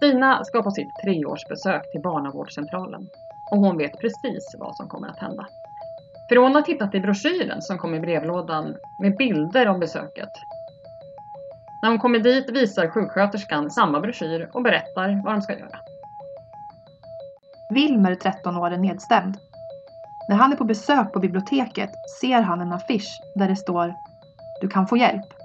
Stina ska på sitt treårsbesök till barnavårdscentralen och hon vet precis vad som kommer att hända. För hon har tittat i broschyren som kom i brevlådan med bilder om besöket. När hon kommer dit visar sjuksköterskan samma broschyr och berättar vad de ska göra. Wilmer, 13 år, är nedstämd. När han är på besök på biblioteket ser han en affisch där det står Du kan få hjälp.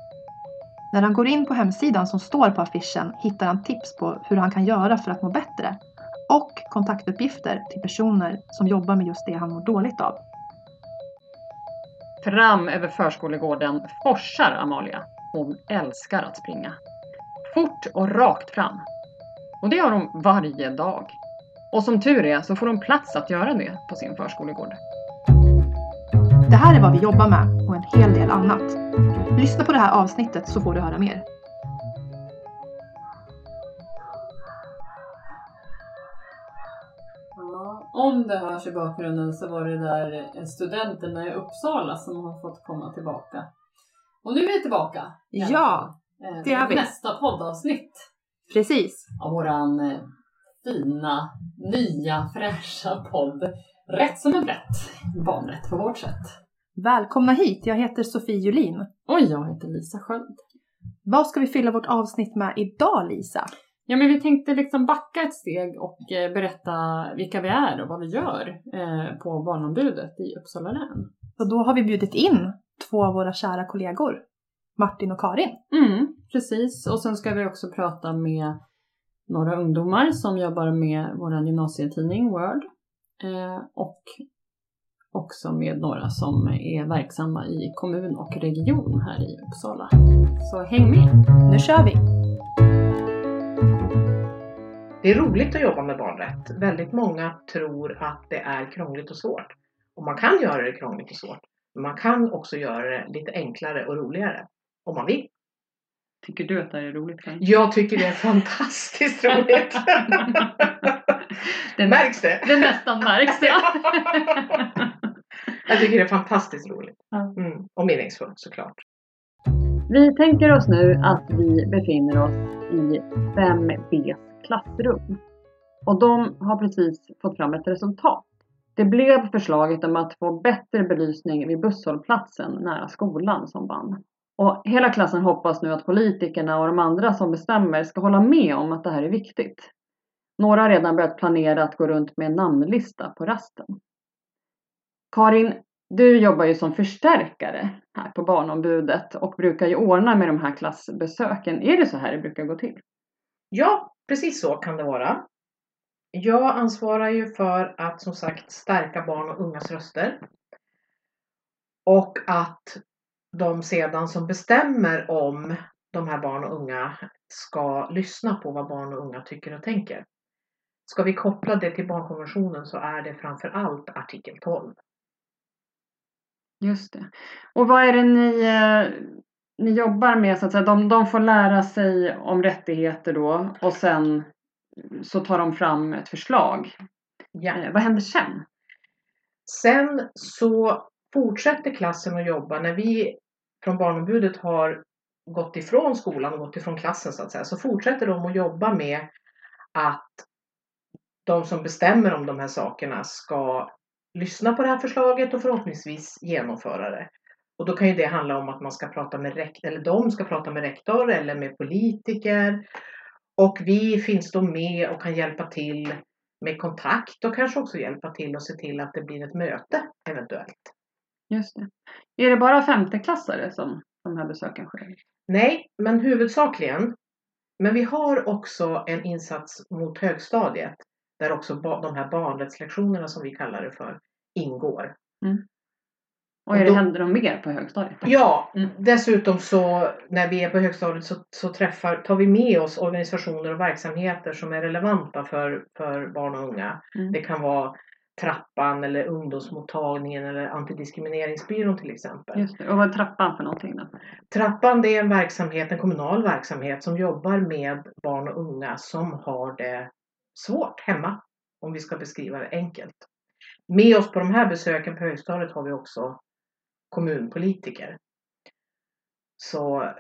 När han går in på hemsidan som står på affischen hittar han tips på hur han kan göra för att må bättre och kontaktuppgifter till personer som jobbar med just det han mår dåligt av. Fram över förskolegården forsar Amalia. Hon älskar att springa. Fort och rakt fram. Och det gör hon varje dag. Och som tur är så får hon plats att göra det på sin förskolegård. Det här är vad vi jobbar med och en hel del annat. Lyssna på det här avsnittet så får du höra mer. Ja, om det hörs i bakgrunden så var det där studenterna i Uppsala som har fått komma tillbaka. Och nu är vi tillbaka. igen. Ja, Eh, det är vi. Nästa poddavsnitt precis. av våran eh, fina, nya, fräscha podd. Rätt som en rätt. Barnrätt på vårt sätt. Välkomna hit, jag heter Sofie Julin. Och jag heter Lisa Sköld. Vad ska vi fylla vårt avsnitt med idag Lisa? Ja, men vi tänkte liksom backa ett steg och eh, berätta vilka vi är och vad vi gör eh, på Barnombudet i Uppsala län. Så då har vi bjudit in två av våra kära kollegor, Martin och Karin. Mm, precis. Och sen ska vi också prata med några ungdomar som jobbar med vår gymnasietidning Word. Eh, och också med några som är verksamma i kommun och region här i Uppsala. Så häng med! Nu kör vi! Det är roligt att jobba med barnrätt. Väldigt många tror att det är krångligt och svårt. Och man kan göra det krångligt och svårt. Men man kan också göra det lite enklare och roligare. Om man vill. Tycker du att det är roligt? Karin? Jag tycker det är fantastiskt roligt. Det, Märks det? det nästan märks, ja. Jag tycker det är fantastiskt roligt. Mm. Och meningsfullt såklart. Vi tänker oss nu att vi befinner oss i 5Bs klassrum. Och de har precis fått fram ett resultat. Det blev förslaget om att få bättre belysning vid busshållplatsen nära skolan som vann. Och hela klassen hoppas nu att politikerna och de andra som bestämmer ska hålla med om att det här är viktigt. Några har redan börjat planera att gå runt med en namnlista på rasten. Karin, du jobbar ju som förstärkare här på Barnombudet och brukar ju ordna med de här klassbesöken. Är det så här det brukar gå till? Ja, precis så kan det vara. Jag ansvarar ju för att som sagt stärka barn och ungas röster. Och att de sedan som bestämmer om de här barn och unga ska lyssna på vad barn och unga tycker och tänker. Ska vi koppla det till barnkonventionen så är det framför allt artikel 12. Just det. Och vad är det ni, eh, ni jobbar med så att säga? De, de får lära sig om rättigheter då och sen så tar de fram ett förslag. Ja. Eh, vad händer sen? Sen så fortsätter klassen att jobba när vi från Barnombudet har gått ifrån skolan och gått ifrån klassen så att säga, så fortsätter de att jobba med att de som bestämmer om de här sakerna ska lyssna på det här förslaget och förhoppningsvis genomföra det. Och då kan ju det handla om att man ska prata med rektor, eller de ska prata med rektor eller med politiker. Och vi finns då med och kan hjälpa till med kontakt och kanske också hjälpa till och se till att det blir ett möte eventuellt. Just det. Är det bara femteklassare som de här besöken sker? Nej, men huvudsakligen. Men vi har också en insats mot högstadiet där också de här barnrättslektionerna som vi kallar det för ingår. Och är Och det, då- händer de mer på högstadiet? Ja, Mm. dessutom så när vi är på högstadiet så, så träffar, tar vi med oss organisationer och verksamheter som är relevanta för, för barn och unga. Mm. Det kan vara Trappan eller ungdomsmottagningen eller antidiskrimineringsbyrån till exempel. Just det. Och vad är trappan för någonting då? Trappan det är en verksamhet, en kommunal verksamhet som jobbar med barn och unga som har det svårt hemma. Om vi ska beskriva det enkelt. Med oss på de här besöken på högstadiet har vi också kommunpolitiker. Så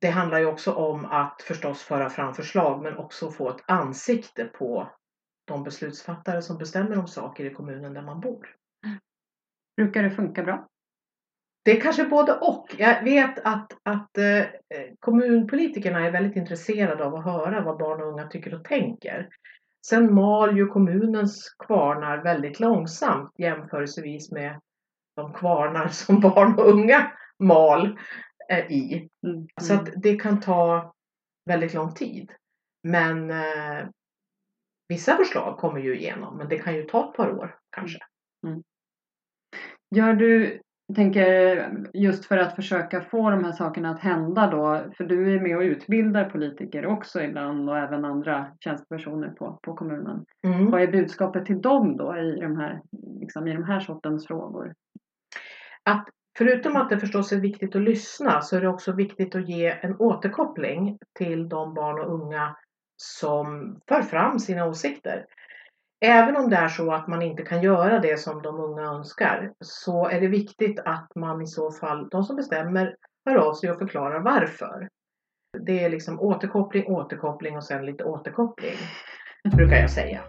det handlar ju också om att förstås föra fram förslag men också få ett ansikte på de beslutsfattare som bestämmer om saker i kommunen där man bor. Brukar det funka bra? Det är kanske både och. Jag vet att, att eh, kommunpolitikerna är väldigt intresserade av att höra vad barn och unga tycker och tänker. Sen mal ju kommunens kvarnar väldigt långsamt jämförelsevis med de kvarnar som barn och unga mal eh, i. Mm. Så att det kan ta väldigt lång tid. Men eh, vissa förslag kommer ju igenom, men det kan ju ta ett par år kanske. Gör du, jag tänker just för att försöka få de här sakerna att hända då, för du är med och utbildar politiker också ibland och även andra tjänstepersoner på, på kommunen. Mm. Vad är budskapet till dem då i de här, liksom, i de här sortens frågor? Att förutom att det förstås är viktigt att lyssna så är det också viktigt att ge en återkoppling till de barn och unga som för fram sina åsikter. Även om det är så att man inte kan göra det som de unga önskar så är det viktigt att man i så fall, de som bestämmer, hör av sig och förklarar varför. Det är liksom återkoppling, återkoppling och sen lite återkoppling, brukar jag säga.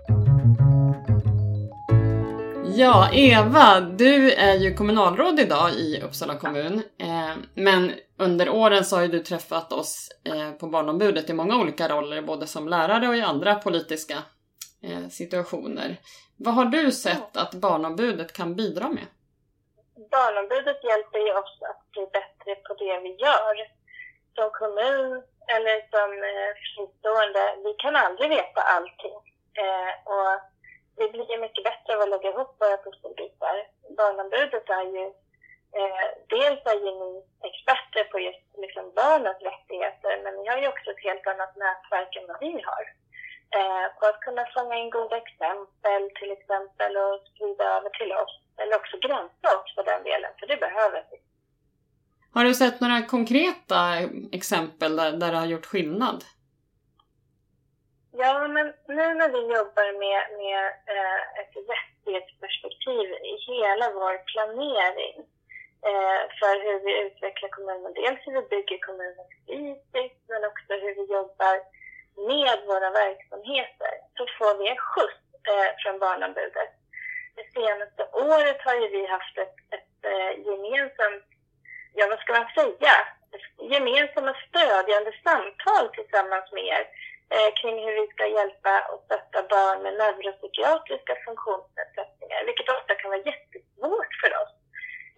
Ja, Eva, du är ju kommunalråd idag i Uppsala kommun. Eh, men under åren så har ju du träffat oss eh, på Barnombudet i många olika roller, både som lärare och i andra politiska situationer. Vad har du sett att Barnombudet kan bidra med? Barnombudet hjälper ju oss att bli bättre på det vi gör. Som kommun eller som eh, fristående, vi kan aldrig veta allting. Eh, och vi blir mycket bättre av att lägga ihop våra pusselbitar. Barnombudet är ju, eh, dels är ju ni experter på just liksom barnens rättigheter, men ni har ju också ett helt annat nätverk än vad vi har. Eh, på att kunna fånga in goda exempel till exempel och sprida över till oss. Eller också granska oss för den delen, för det behöver vi. Har du sett några konkreta exempel där, där det har gjort skillnad? Ja, men nu när vi jobbar med, med eh, ett rättighetsperspektiv i hela vår planering eh, för hur vi utvecklar kommunen, dels hur vi bygger kommunen fysiskt, men också hur vi jobbar med våra verksamheter, så får vi en skjuts eh, från Barnombudet. Det senaste året har ju vi haft ett, ett eh, gemensamt, ja vad ska man säga, gemensamma stödjande samtal tillsammans med er eh, kring hur vi ska hjälpa och stötta barn med neuropsykiatriska funktionsnedsättningar, vilket ofta kan vara jättesvårt för oss.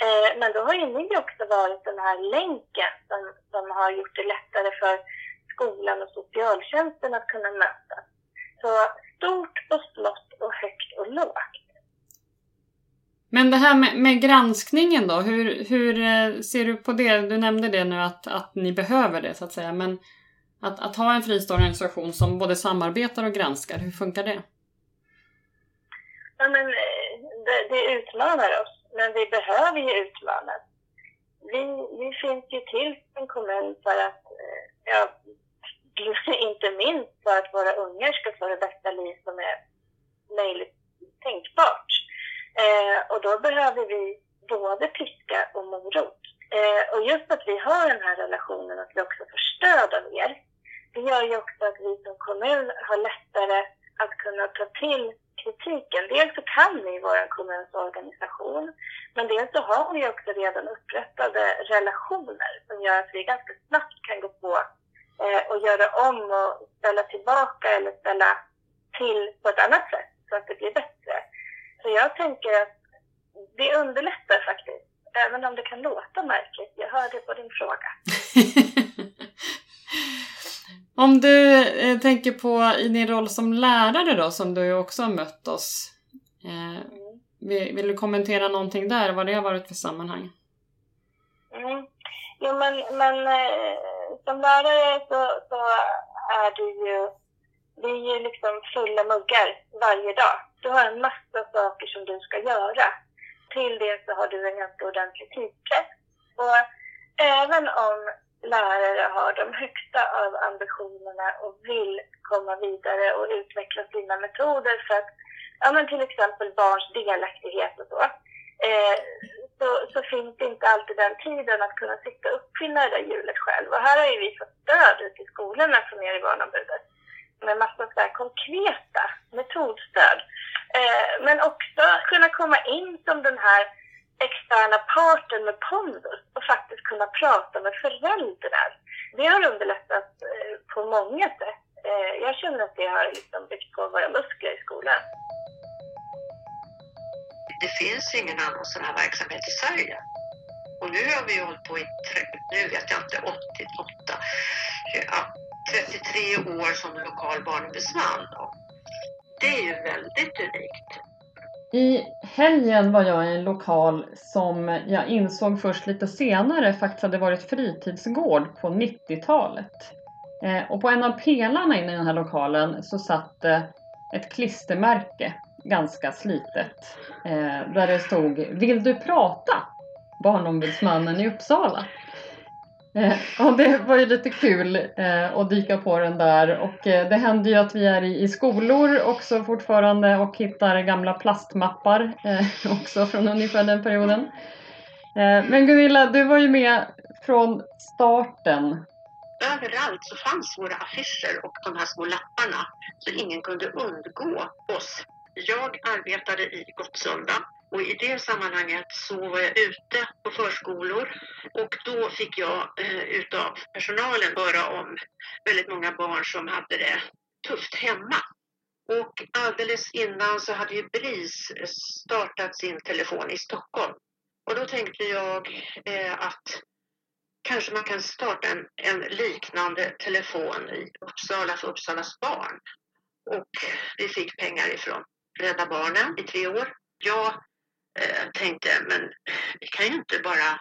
Eh, men då har ju ni också varit den här länken som, som har gjort det lättare för skolan och socialtjänsten att kunna mötas. Så stort och smått och högt och lågt. Men det här med, med granskningen då, hur, hur eh, ser du på det? Du nämnde det nu att, att ni behöver det så att säga, men att, att ha en fristående organisation som både samarbetar och granskar, hur funkar det? Ja, men, eh, det, det utmanar oss, men vi behöver ju utmanas. Vi, vi finns ju till en kommun för att, eh, ja, inte minst för att våra ungar ska få det bästa liv som är möjligt tänkbart. Eh, och då behöver vi både piska och morot. Eh, och just att vi har den här relationen, att vi också får stöd av er, det gör ju också att vi som kommun har lättare att kunna ta till kritiken. Dels så kan vi vår kommuns organisation, men dels så har vi också redan upprättade relationer som gör att vi ganska snabbt kan gå på eh, och göra om och ställa tillbaka eller ställa till på ett annat sätt så att det blir bättre. Så jag tänker att det underlättar faktiskt, även om det kan låta märkligt. Jag hör det på din fråga. Om du eh, tänker på i din roll som lärare då, som du också har mött oss. Eh, vill, vill, du kommentera någonting där, vad det har varit för sammanhang? Mm. Jo, men, men eh, som lärare så, så är du ju, det är ju liksom fulla muggar varje dag. Du har en massa saker som du ska göra. Till det så har du en ganska ordentlig tidspress. Och även om lärare har de högsta av ambitionerna och vill komma vidare och utveckla sina metoder för att, ja men till exempel barns delaktighet och så, eh, så så, finns det inte alltid den tiden att kunna sitta och uppfinna det där hjulet själv. Och här har ju vi fått stöd ute i skolorna från er i Barnombudet med massor av konkreta metodstöd. Eh, men också kunna komma in som den här externa parten med pondus och faktiskt kunna prata med föräldrar. Det har underlättat eh, på många sätt. Eh, jag känner att det har liksom byggt på våra muskler i skolan. Det finns ingen annan sån här verksamhet i Sverige. Och nu har vi hållit på i, nu vet jag inte, 88, ja, 33 år som lokal barnombudsman. Det är ju väldigt unikt. I helgen var jag i en lokal som jag insåg först lite senare faktiskt hade varit fritidsgård på 90-talet. Eh, och på en av pelarna inne i den här lokalen så satt eh, ett klistermärke, ganska slitet, eh, där det stod Vill du prata? Barnombudsmannen i Uppsala. Eh, och det var ju lite kul eh, att dyka på den där och eh, det händer ju att vi är i, i skolor också fortfarande och hittar gamla plastmappar eh, också från ungefär den perioden. Eh, men Gunilla, du var ju med från starten. Överallt så fanns våra affischer och de här små lapparna så ingen kunde undgå oss. Jag arbetade i Gottsunda och i det sammanhanget så var jag ute på förskolor och då fick jag eh, utav personalen höra om väldigt många barn som hade det tufft hemma. Och alldeles innan så hade ju BRIS startat sin telefon i Stockholm. Och då tänkte jag eh, att kanske man kan starta en, en, liknande telefon i Uppsala för Uppsalas barn. Och vi fick pengar ifrån Rädda Barnen i tre år. Jag eh, tänkte, men vi kan ju inte bara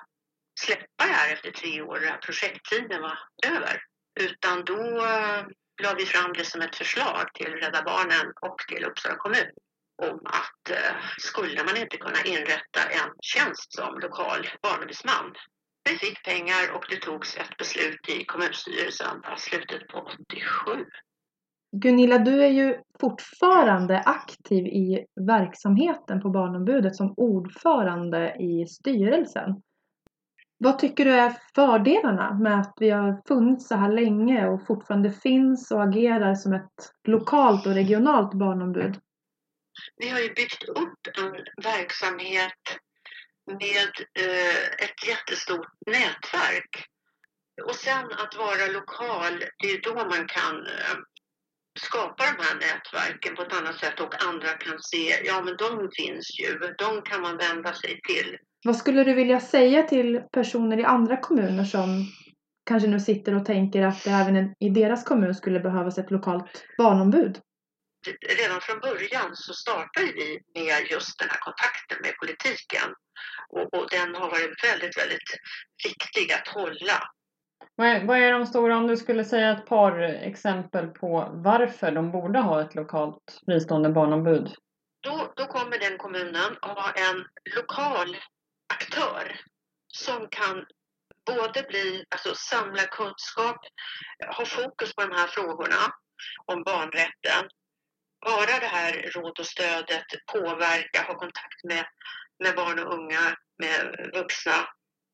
släppa det här efter tre år, när projekttiden var över. Utan då eh, la vi fram det som ett förslag till Rädda Barnen och till Uppsala kommun om att eh, skulle man inte kunna inrätta en tjänst som lokal barnombudsman. Vi fick pengar och det togs ett beslut i kommunstyrelsen i slutet på 87. Gunilla, du är ju fortfarande aktiv i verksamheten på Barnombudet som ordförande i styrelsen. Vad tycker du är fördelarna med att vi har funnits så här länge och fortfarande finns och agerar som ett lokalt och regionalt barnombud? Vi har ju byggt upp en verksamhet med eh, ett jättestort nätverk. Och sen att vara lokal, det är då man kan eh, skapa de här nätverken på ett annat sätt och andra kan se, ja men de finns ju, de kan man vända sig till. Vad skulle du vilja säga till personer i andra kommuner som kanske nu sitter och tänker att det även i deras kommun skulle behövas ett lokalt barnombud? Redan från början så startade vi med just den här kontakten med politiken och, och den har varit väldigt, väldigt viktig att hålla. Vad är, vad är de stora, om du skulle säga ett par exempel på varför de borde ha ett lokalt fristående barnombud? Då, då kommer den kommunen att ha en lokal aktör som kan både bli, alltså samla kunskap, ha fokus på de här frågorna om barnrätten, vara det här råd och stödet, påverka, ha kontakt med, med barn och unga, med vuxna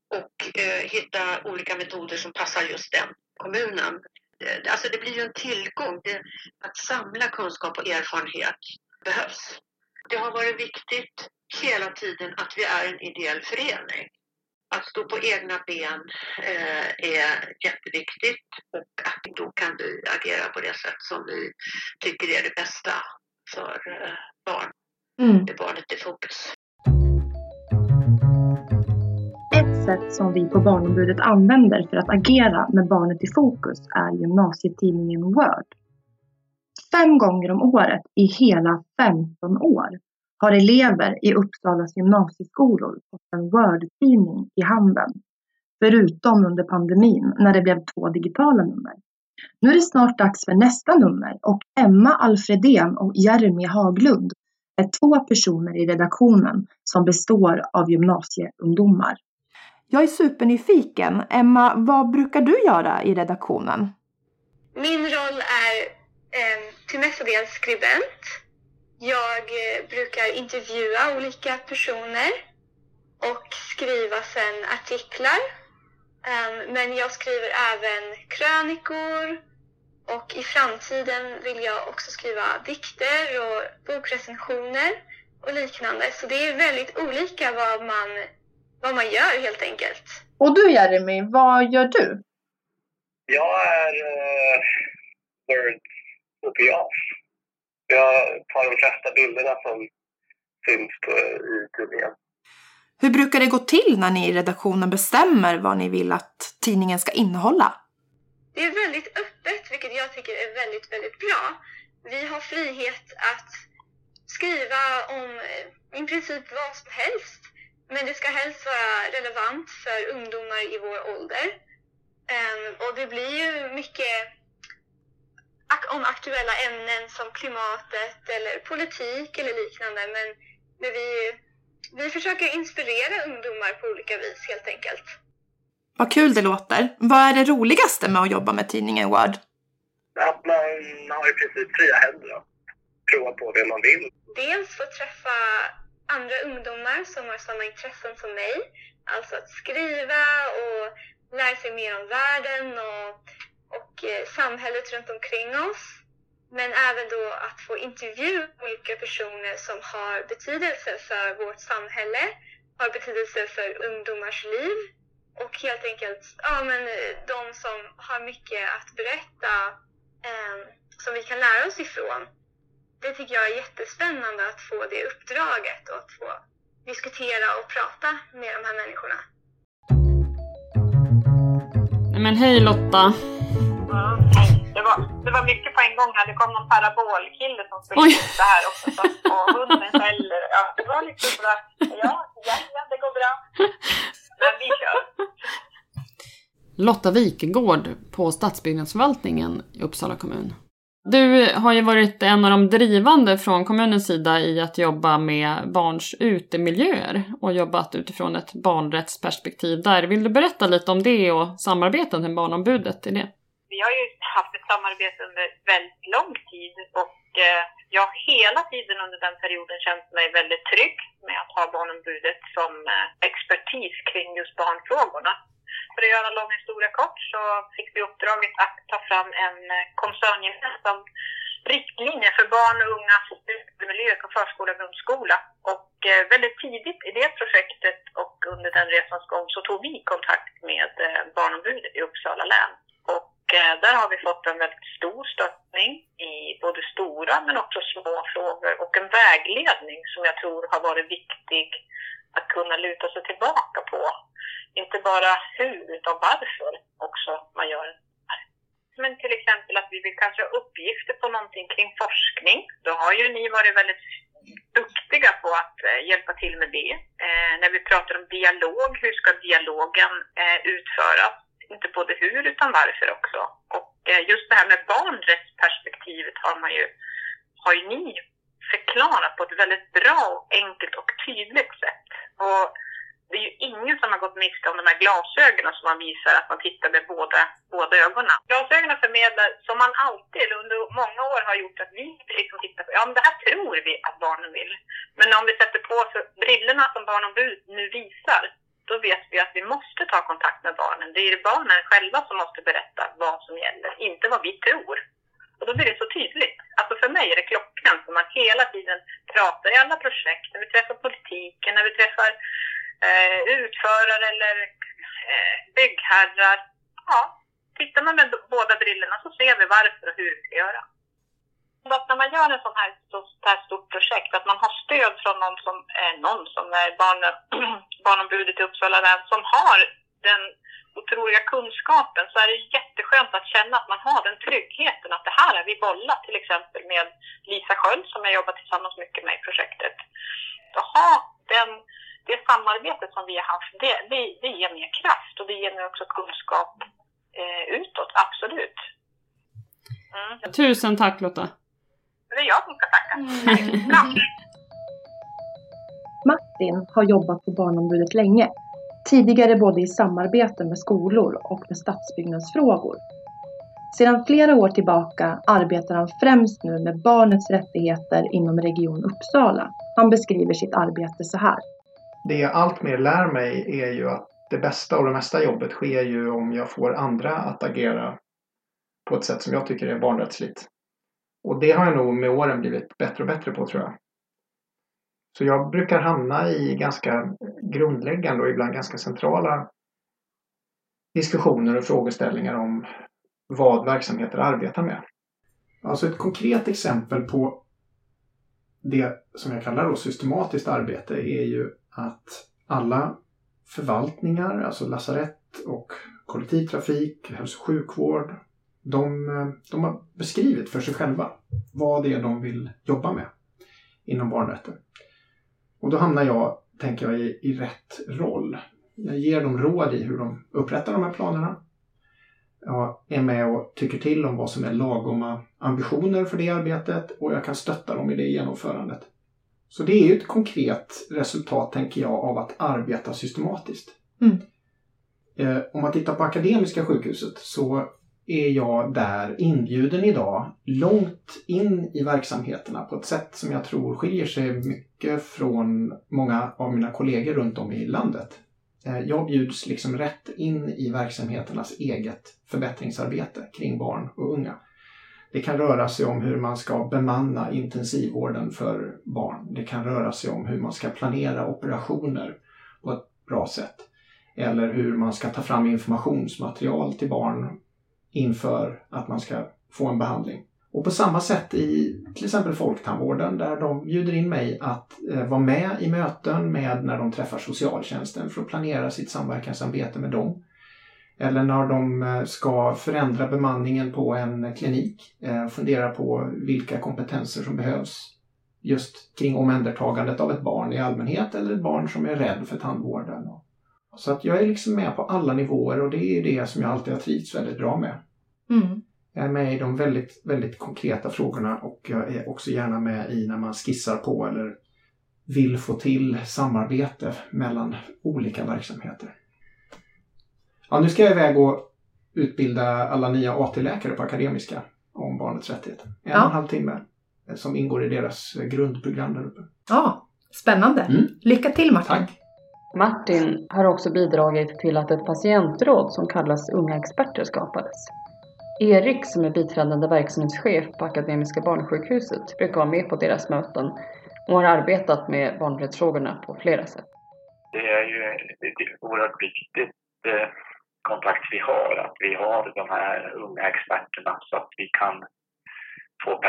och eh, hitta olika metoder som passar just den kommunen. Eh, alltså det blir ju en tillgång. Det, att samla kunskap och erfarenhet behövs. Det har varit viktigt hela tiden att vi är en ideell förening. Att stå på egna ben eh, är jätteviktigt och att då kan vi agera på det sätt som vi tycker är det bästa för eh, barn. Mm. Det är barnet i fokus. Sätt som vi på Barnombudet använder för att agera med barnet i fokus är gymnasietidningen Word. Fem gånger om året i hela 15 år har elever i Uppsalas gymnasieskolor fått en Word-tidning i handen. Förutom under pandemin när det blev två digitala nummer. Nu är det snart dags för nästa nummer och Emma Alfredén och Jeremy Haglund är två personer i redaktionen som består av gymnasieungdomar. Jag är supernyfiken. Emma, vad brukar du göra i redaktionen? Min roll är eh, till mestadels skribent. Jag eh, brukar intervjua olika personer och skriva sen artiklar. Um, men jag skriver även krönikor och i framtiden vill jag också skriva dikter och bokrecensioner och liknande. Så det är väldigt olika vad man, vad man gör helt enkelt. Och du Jeremy, vad gör du? Jag är uh, Word-fotograf. Jag tar de flesta bilderna som syns på, i tidningen. Hur brukar det gå till när ni i redaktionen bestämmer vad ni vill att tidningen ska innehålla? Det är väldigt öppet, vilket jag tycker är väldigt, väldigt bra. Vi har frihet att skriva om eh, i princip vad som helst. Men det ska helst vara relevant för ungdomar i vår ålder. Um, och det blir ju mycket om aktuella ämnen som klimatet eller politik eller liknande. Men, men vi, vi försöker inspirera ungdomar på olika vis helt enkelt. Vad kul det låter. Vad är det roligaste med att jobba med tidningen Word? Att man har i princip fria händer att prova på det man vill. Dels få träffa andra ungdomar som har samma intressen som mig. Alltså att skriva och lära sig mer om världen och, och eh, samhället runt omkring oss. Men även då att få intervjua olika personer som har betydelse för vårt samhälle, har betydelse för ungdomars liv och helt enkelt ja, men eh, de som har mycket att berätta eh, som vi kan lära oss ifrån. Det tycker jag är jättespännande att få det uppdraget och att få diskutera och prata med de här människorna. Men hej Lotta! Mm, det, var, det var mycket på en gång här. Det kom någon parabolkille som skulle sitta här också. Så, och hunden skäller. Ja, det var liksom sådär, ja, ja, ja, det går bra. Men vi kör. Lotta Wikegård på Stadsbyggnadsförvaltningen i Uppsala kommun. Du har ju varit en av de drivande från kommunens sida i att jobba med barns utemiljöer och jobbat utifrån ett barnrättsperspektiv där. Vill du berätta lite om det och samarbetet med Barnombudet i det? Vi har ju haft ett samarbete under väldigt lång tid och eh, jag har hela tiden under den perioden känt mig väldigt trygg med att ha Barnombudet som eh, expertis kring just barnfrågorna. För att göra en lång historia kort så fick vi uppdraget att ta fram en eh, koncerngemensam riktlinje för barn och ungas studiemiljö på förskola och grundskola. Och eh, väldigt tidigt i det projektet och under den resans gång så tog vi kontakt med eh, Barnombudet i Uppsala län. Och där har vi fått en väldigt stor stöttning i både stora men också små frågor och en vägledning som jag tror har varit viktig att kunna luta sig tillbaka på inte bara hur utan varför också man gör men till exempel att vi vill kanske ha uppgifter på någonting kring forskning. Då har ju ni varit väldigt duktiga på att eh, hjälpa till med det. Eh, när vi pratar om dialog, hur ska dialogen eh, utföras? Inte både hur utan varför också. Och eh, just det här med barnrättsperspektivet har man ju, har ju ni förklarat på ett väldigt bra, enkelt och tydligt sätt. Och det är ju ingen som har gått miste om de här glasögonen som man visar att man tittar med båda, båda ögonen. Glasögonen förmedlar, som man alltid under många år har gjort, att vi liksom tittar på, ja men det här tror vi att barnen vill. Men om vi sätter på oss brillorna som barnombud nu visar, då vet vi att vi måste ta kontakt med barnen. Det är barnen själva som måste berätta vad som gäller, inte vad vi tror. Och då blir det så tydligt. Alltså för mig är det klockan som man hela tiden pratar i alla projekt, när vi träffar politiken, när vi träffar eh, utförare eller eh, byggherrar. Ja, tittar man med båda brillorna så ser vi varför och hur vi ska göra. Att när man gör en sån här, så här stort projekt, att man har stöd från någon som, eh, någon som är barn, barnombudet i Uppsala län som har den otroliga kunskapen så är det jätteskönt att känna att man har den tryggheten att det här har vi bollat till exempel med Lisa Sköld som jag jobbar tillsammans mycket med i projektet. Att ha den det samarbetet som vi har haft, det, det, det ger mer kraft och det ger mig också kunskap eh, utåt, absolut. Mm. Tusen tack Lotta! Det är jag som ska tacka. Mm. Martin har jobbat på Barnombudet länge. Tidigare både i samarbete med skolor och med stadsbyggnadsfrågor. Sedan flera år tillbaka arbetar han främst nu med barnets rättigheter inom Region Uppsala. Han beskriver sitt arbete så här. det jag alltmer lär mig är ju att det bästa och det mesta jobbet sker ju om jag får andra att agera på ett sätt som jag tycker är barnrättsligt. Och det har jag nog med åren blivit bättre och bättre på tror jag. Så jag brukar hamna i ganska grundläggande och ibland ganska centrala diskussioner och frågeställningar om vad verksamheter arbetar med. Alltså ett konkret exempel på det som jag kallar då systematiskt arbete är ju att alla förvaltningar, alltså lasarett och kollektivtrafik, hälso och sjukvård, de, de har beskrivit för sig själva vad det är de vill jobba med inom barnrätten. Och då hamnar jag, tänker jag, i, i rätt roll. Jag ger dem råd i hur de upprättar de här planerna. Jag är med och tycker till om vad som är lagoma ambitioner för det arbetet och jag kan stötta dem i det genomförandet. Så det är ju ett konkret resultat, tänker jag, av att arbeta systematiskt. Mm. Eh, om man tittar på Akademiska sjukhuset så är jag där inbjuden idag långt in i verksamheterna på ett sätt som jag tror skiljer sig mycket från många av mina kollegor runt om i landet. Eh, jag bjuds liksom rätt in i verksamheternas eget förbättringsarbete kring barn och unga. Det kan röra sig om hur man ska bemanna intensivvården för barn. Det kan röra sig om hur man ska planera operationer på ett bra sätt. Eller hur man ska ta fram informationsmaterial till barn inför att man ska få en behandling. Och på samma sätt i till exempel Folktandvården där de bjuder in mig att eh, vara med i möten med när de träffar socialtjänsten för att planera sitt samverkansarbete med dem. Eller när de eh, ska förändra bemanningen på en klinik, eh, fundera på vilka kompetenser som behövs just kring omhändertagandet av ett barn i allmänhet eller ett barn som är rädd för tandvården. Så att jag är liksom med på alla nivåer och det är det som jag alltid har trivts väldigt bra med. Mm. Jag är med i de väldigt, väldigt konkreta frågorna och jag är också gärna med i när man skissar på eller vill få till samarbete mellan olika verksamheter. Ja, nu ska jag iväg och utbilda alla nya AT-läkare på Akademiska om barnets rättigheter. En Ja. och en halv timme eh, som ingår i deras eh, grundprogram där uppe. Ja, spännande. Mm. Lycka till Martin. Tack! Martin har också bidragit till att ett patientråd som kallas Unga experter skapades. Erik som är biträdande verksamhetschef på Akademiska barnsjukhuset brukar vara med på deras möten och har arbetat med barnrättsfrågorna på flera sätt. det är ju ett oerhört viktigt eh, kontakt vi har, att vi har de här unga experterna så att vi kan få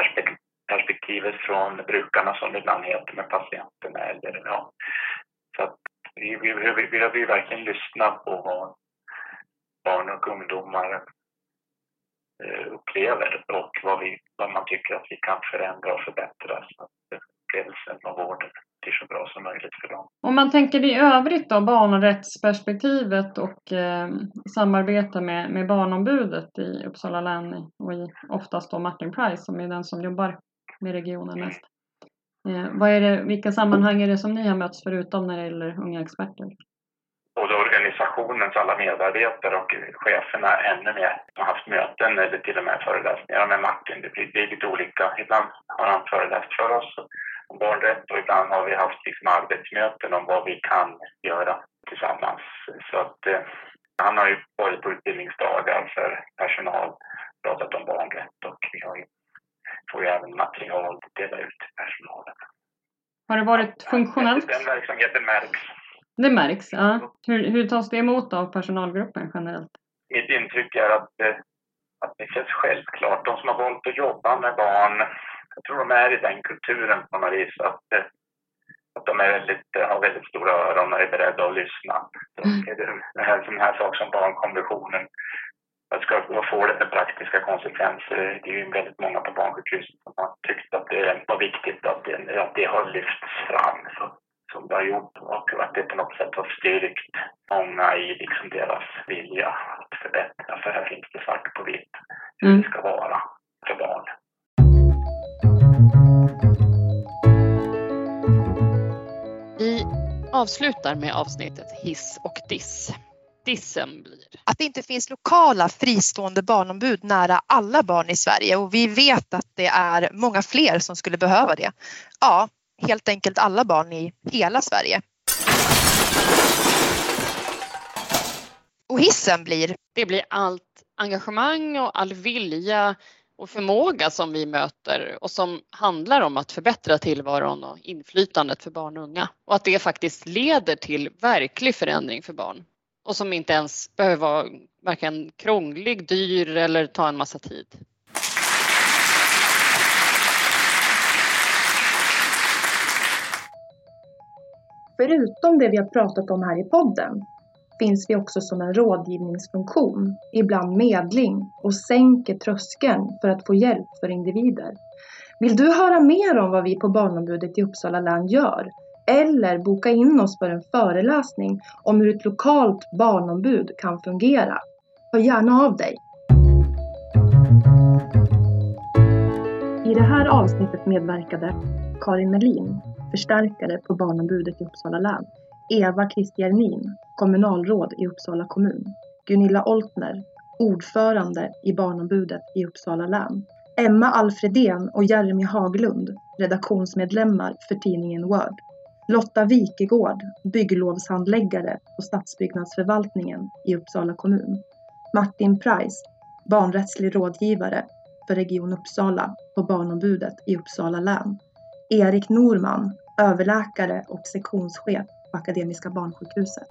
perspektivet från brukarna som det ibland heter med patienterna. Eller, ja. Så att vi, vi, vi, vi behöver ju verkligen lyssna på vad barn och ungdomar upplever och vad, vi, vad man tycker att vi kan förändra och förbättra så att upplevelsen av vården blir så bra som möjligt för dem. Om man tänker i övrigt då, barnrättsperspektivet och eh, samarbete med, med Barnombudet i Uppsala län och i, oftast då Martin Price som är den som jobbar med regionen mest. Eh, vad är det, vilka sammanhang är det som ni har mötts förutom när det gäller unga experter? Organisationens alla medarbetare och cheferna ännu mer har haft möten eller till och med föreläsningar med Martin. Det blir, det är lite olika. Ibland har han föreläst för oss om barnrätt och ibland har vi haft liksom arbetsmöten om vad vi kan göra tillsammans. Så att, eh, han har ju varit på utbildningsdagar för personal, pratat om barnrätt och vi har ju, får ju även material att dela ut till personalen. Har det varit funktionellt? Den verksamheten märks. Det märks, ja. Hur, hur tas det emot av personalgruppen generellt? mitt intryck är att, eh, att det känns självklart. De som har valt att jobba med barn, jag tror de är i den kulturen på något vis. Att, eh, att de är väldigt, eh, har väldigt stora öron och är beredda att lyssna. Så är det, det här, sån här sak som barnkonventionen, vad, ska, vad får det för praktiska konsekvenser? Det är ju väldigt många på barnsjukhuset som har tyckt att det var viktigt att det, att det har lyfts fram. Så, som det har gjort att det på något sätt har styrkt många i liksom deras vilja att förbättra. För här finns det svart på vitt hur Mm. det ska vara för barn. Vi avslutar med avsnittet hiss och diss. Dissen blir att det inte finns lokala fristående barnombud nära alla barn i Sverige och vi vet att det är många fler som skulle behöva det. Ja, helt enkelt alla barn i hela Sverige. Och hissen blir? Det blir allt engagemang och all vilja och förmåga som vi möter och som handlar om att förbättra tillvaron och inflytandet för barn och unga. Och att det faktiskt leder till verklig förändring för barn och som inte ens behöver vara varken krånglig, dyr eller ta en massa tid. Förutom det vi har pratat om här i podden finns vi också som en rådgivningsfunktion, ibland medling och sänker tröskeln för att få hjälp för individer. Vill du höra mer om vad vi på Barnombudet i Uppsala län gör? Eller boka in oss för en föreläsning om hur ett lokalt barnombud kan fungera? Hör gärna av dig! I det här avsnittet medverkade Karin Melin, förstärkare på Barnombudet i Uppsala län, Eva Kristianin, kommunalråd i Uppsala kommun, Gunilla Oltner, ordförande i Barnombudet i Uppsala län, Emma Alfredén och Jeremy Haglund, redaktionsmedlemmar för tidningen Word, Lotta Wikegård, bygglovshandläggare på stadsbyggnadsförvaltningen i Uppsala kommun, Martin Price, barnrättslig rådgivare för Region Uppsala på Barnombudet i Uppsala län, Erik Norman, överläkare och sektionschef Akademiska barnsjukhuset.